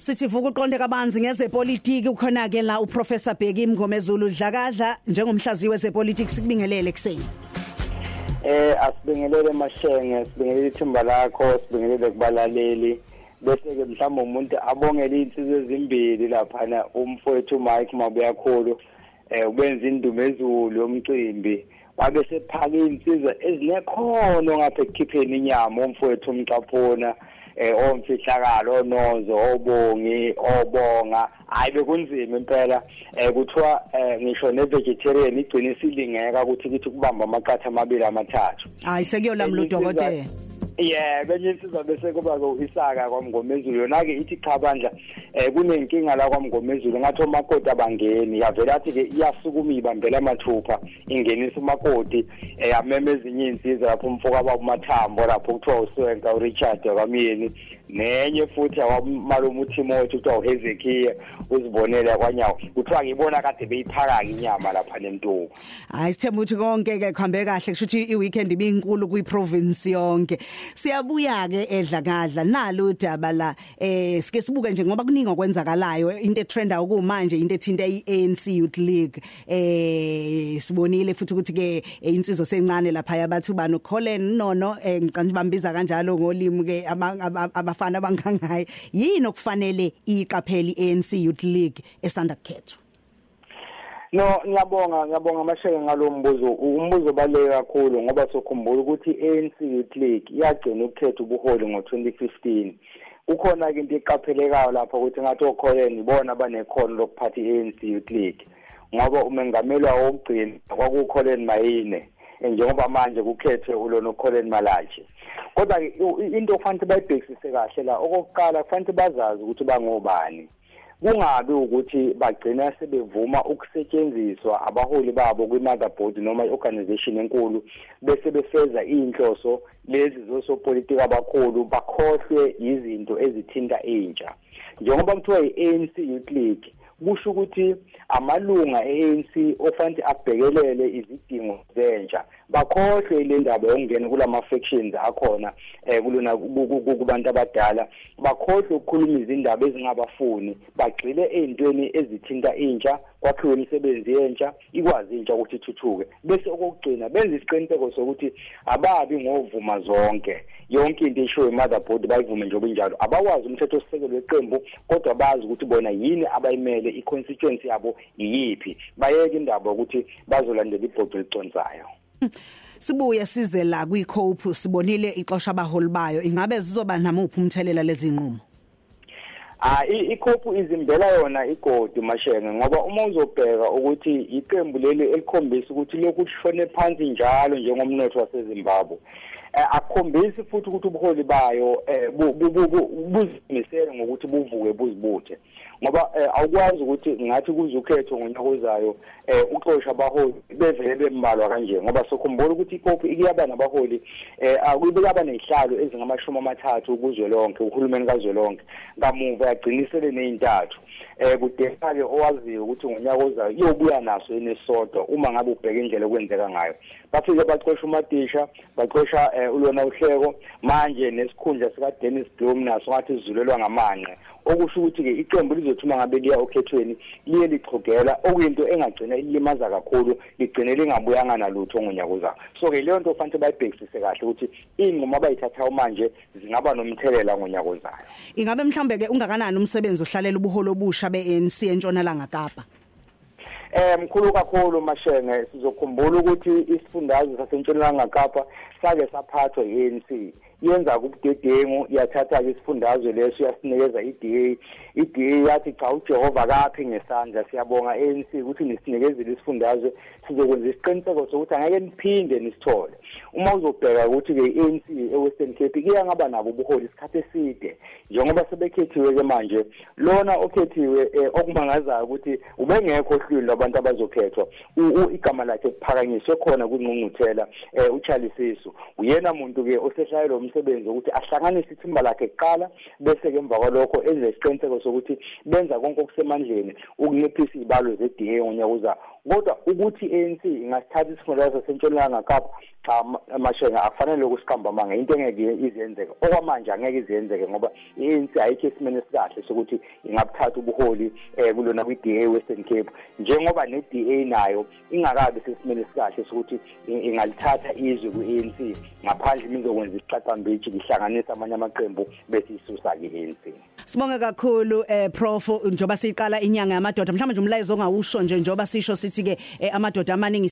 sithi vuka uqonde kabanzi ngezepolitiki. Ukhona ke la uprofessor Bheki Mngomezulu dlakadla njengomhlaziyi wezepolitiki. Sikubingelele kuseni eh asibingelele mashenge sibingelele ithimba lakho sibingelele kubalaleli. Bese ke mhlawumbe umuntu abongele insizwe ezimbili laphana umfowethu Mike Mabuyakhulu eh ubenza indumezulu yomcimbi. Wabe sephaka insizwa ezinekhono ngapha ekukhipheni inyama umfowethu umcaphona eh omfihlakalo onozo obongi obonga. Hayi bekunzima impela. Eh kuthiwa eh, ngisho ne vegetarian igcina isilingeka ukuthi kithi kubamba amaqatha amabili amathathu. Hayi sekuyolami udokotela yeah benye insizwa bese kuba ke isaka kwamngomezulu. Yona ke ithi cha bandla eh kunenkinga la kwamngomezulu. Ngathi omakoti abangeni yavela athi ke iyasukuma ibambela amathupha ingenisa umakoti eh ameme ezinye insizwa lapho umfoka abakumathambo lapho kuthiwa uSwenka uRichard kwamyeni nenye futhi awamalume uTimothy kuthiwa uHezekiah uzibonele kwanyawo kuthiwa ngibona kade beyiphaka inyama lapha nentuku hayi sithemba ukuthi konke ke kuhambe kahle kusho ukuthi iweekend ibinkulu kwiprovince yonke. Siyabuya ke edla kadla nalo udaba la eh sike sibuke nje ngoba kuningi okwenzakalayo. Into etrenda ukumanje into ethinta iANC Youth League. Eh sibonile futhi ukuthi ke insizwe sencane lapha yabathu bano. Colin nono eh ngicanje bambiza kanjalo ngolimi ke abafana abangangayi yini okufanele iqapheli iANC Youth League esanda kukhethwa? No ngiyabonga ngiyabonga amasheke ngalo mbuzo. Umbuzo obaleke kakhulu ngoba sokhumbula ukuthi ANC Youth League yagcina ukukhetha ubuholi ngo2015 kukhona ke into eqaphelekayo lapha ukuthi ngathi okholeni ibona abanekhono lokuphatha iANC Youth League. Ngoba umengameli wokugcina kwakukholeni mayine. Njengoba manje kukhethwe ulona ukholeni malachi kodwa into okufanele bayibhekisise kahle la okokuqala kufanele bazazi ukuthi bangobani. Kungabi ukuthi bagcina sebevuma ukusetshenziswa abaholi babo kwi-motherboard noma i-organization enkulu bese befeza inhloso lezi zosopolitiki abakhulu bakhohlwe izinto ezithinta intsha. Njengoba kuthiwa i-ANC Youth League kusho ukuthi amalunga e-ANC ofanele abhekelele izidingo zentsha bakhohlwe ile ndaba yokungena kulama factions akhona eh kulona kubantu abadala. Bakhohlwe ukukhuluma izindaba ezingabafuni bagxile ezintweni ezithinta intsha kwakhiwe imisebenzi yentsha ikwazi intsha ukuthi ithuthuke. Bese okugcina benza isiqiniseko sokuthi ababi ngovuma zonke. Yonke into eshiwo i-motherboard bayivume njengoba injalo abakwazi umthetho osisekelo weqembu kodwa bazi ukuthi bona yini abayimele i-constituency yabo yiyiphi bayeke indaba ukuthi bazolandela ibhodo eliconsayo Sibuye size la kwiCope sibonile ixosha abaholi bayo. Ingabe zizoba namuphi umthelela lezi nqumo? Ah iCope izimbela yona igodi mashenge ngoba uma uzobheka ukuthi iqembu leli elikhombisa ukuthi lokhu kushone phansi njalo njengomnotho waseZimbabwe eh, akukhombisi futhi ukuthi ubuholi bayo eh, buzimisele ngokuthi buvuke buzibuthe. Ngoba eh, awukwazi ukuthi ngathi kuze ukhetho ngonyaka ozayo eh uxosha abaholi bevele bembalwa kanje. Ngoba sokhumbula ukuthi iPope ikuyaba nabaholi eh akuyibekaba nezihlalo ezingamashumi amathathu kuzwe lonke uhulumeni kazwe lonke kamuva yagcinisele nezintathu eh kudeka ke owaziyo ukuthi ngonyaka ozayo iyobuya naso enesodwa uma ngabe ubheka indlela okwenzeka ngayo. Bafike baqosha umadisha baqosha eh, ulona uhleko. Manje nesikhundla sika Dennis Blom naso ngathi sizulelwa ngamanqe. Okusho ukuthi ke iqembu lizothuma ngabe liya okhethweni liye lichogela okuyinto engagcina ilimaza kakhulu ligcine lingabuyanga nalutho ngonyaka ozayo. So ke leyo nto fanele bayibhekisise kahle ukuthi inqoma abayithathayo manje zingaba nomthelela ngonyaka ozayo. Ingabe mhlambe ke ungakanani umsebenzi ohlalela ubuholo obusha beANC entshonalanga Kapa? Eh mkhulu kakhulu mashenge sizokhumbula ukuthi isifundazwe sasentshonalanga Kapa sake saphathwa yiANC yenza kubudedengu iyathatha ke isifundazwe leso yasinikeza iDA iDA yathi cha uJehova kaphi ngesandla. Siyabonga ANC ukuthi nisinikezile isifundazwe sizokwenza isiqiniseko sokuthi angeke niphinde nisithole. Uma uzobheka ukuthi ke ANC eWestern Cape kuya ngaba nabo ubuholi isikhathi eside. Njengoba sebekhethiwe ke manje lona okhethiwe eh, okumangazayo ukuthi ubengekho ohlwini labantu abazokhethwa igama lakhe kuphakanyiswe khona kwingqungquthela eh, uCharles Sisu uyena muntu ke oseshayela umsebenzi ukuthi ahlanganise ithimba lakhe kuqala bese ke emva kwalokho enze isiqiniseko sokuthi benza konke okusemandleni ukunciphisa izibalo ze-DA ngonyaka uzayo kodwa ukuthi i-ANC ingasithatha isifundazwe sentshonalanga kapa cha amashenga akufanele ukusiqamba manga into engeke izenzeke okwamanje angeke izenzeke ngoba i-ANC ayikho esimeni esikahle sokuthi ingabuthatha ubuholi eh kulona kwi-DA Western Cape. Njengoba ne-DA nayo ingakabi sesimeni esikahle sokuthi ingalithatha izwe ku-ANC ngaphandle imizokwenza isiqaqambiji lihlanganisa amanye amaqembu bese isusa ke i-ANC Sibonga kakhulu eh prof njoba siqala inyanga yamadoda mhlawumbe nje umlayezo ongawusho nje njoba sisho sithi ke eh, amadoda amaningi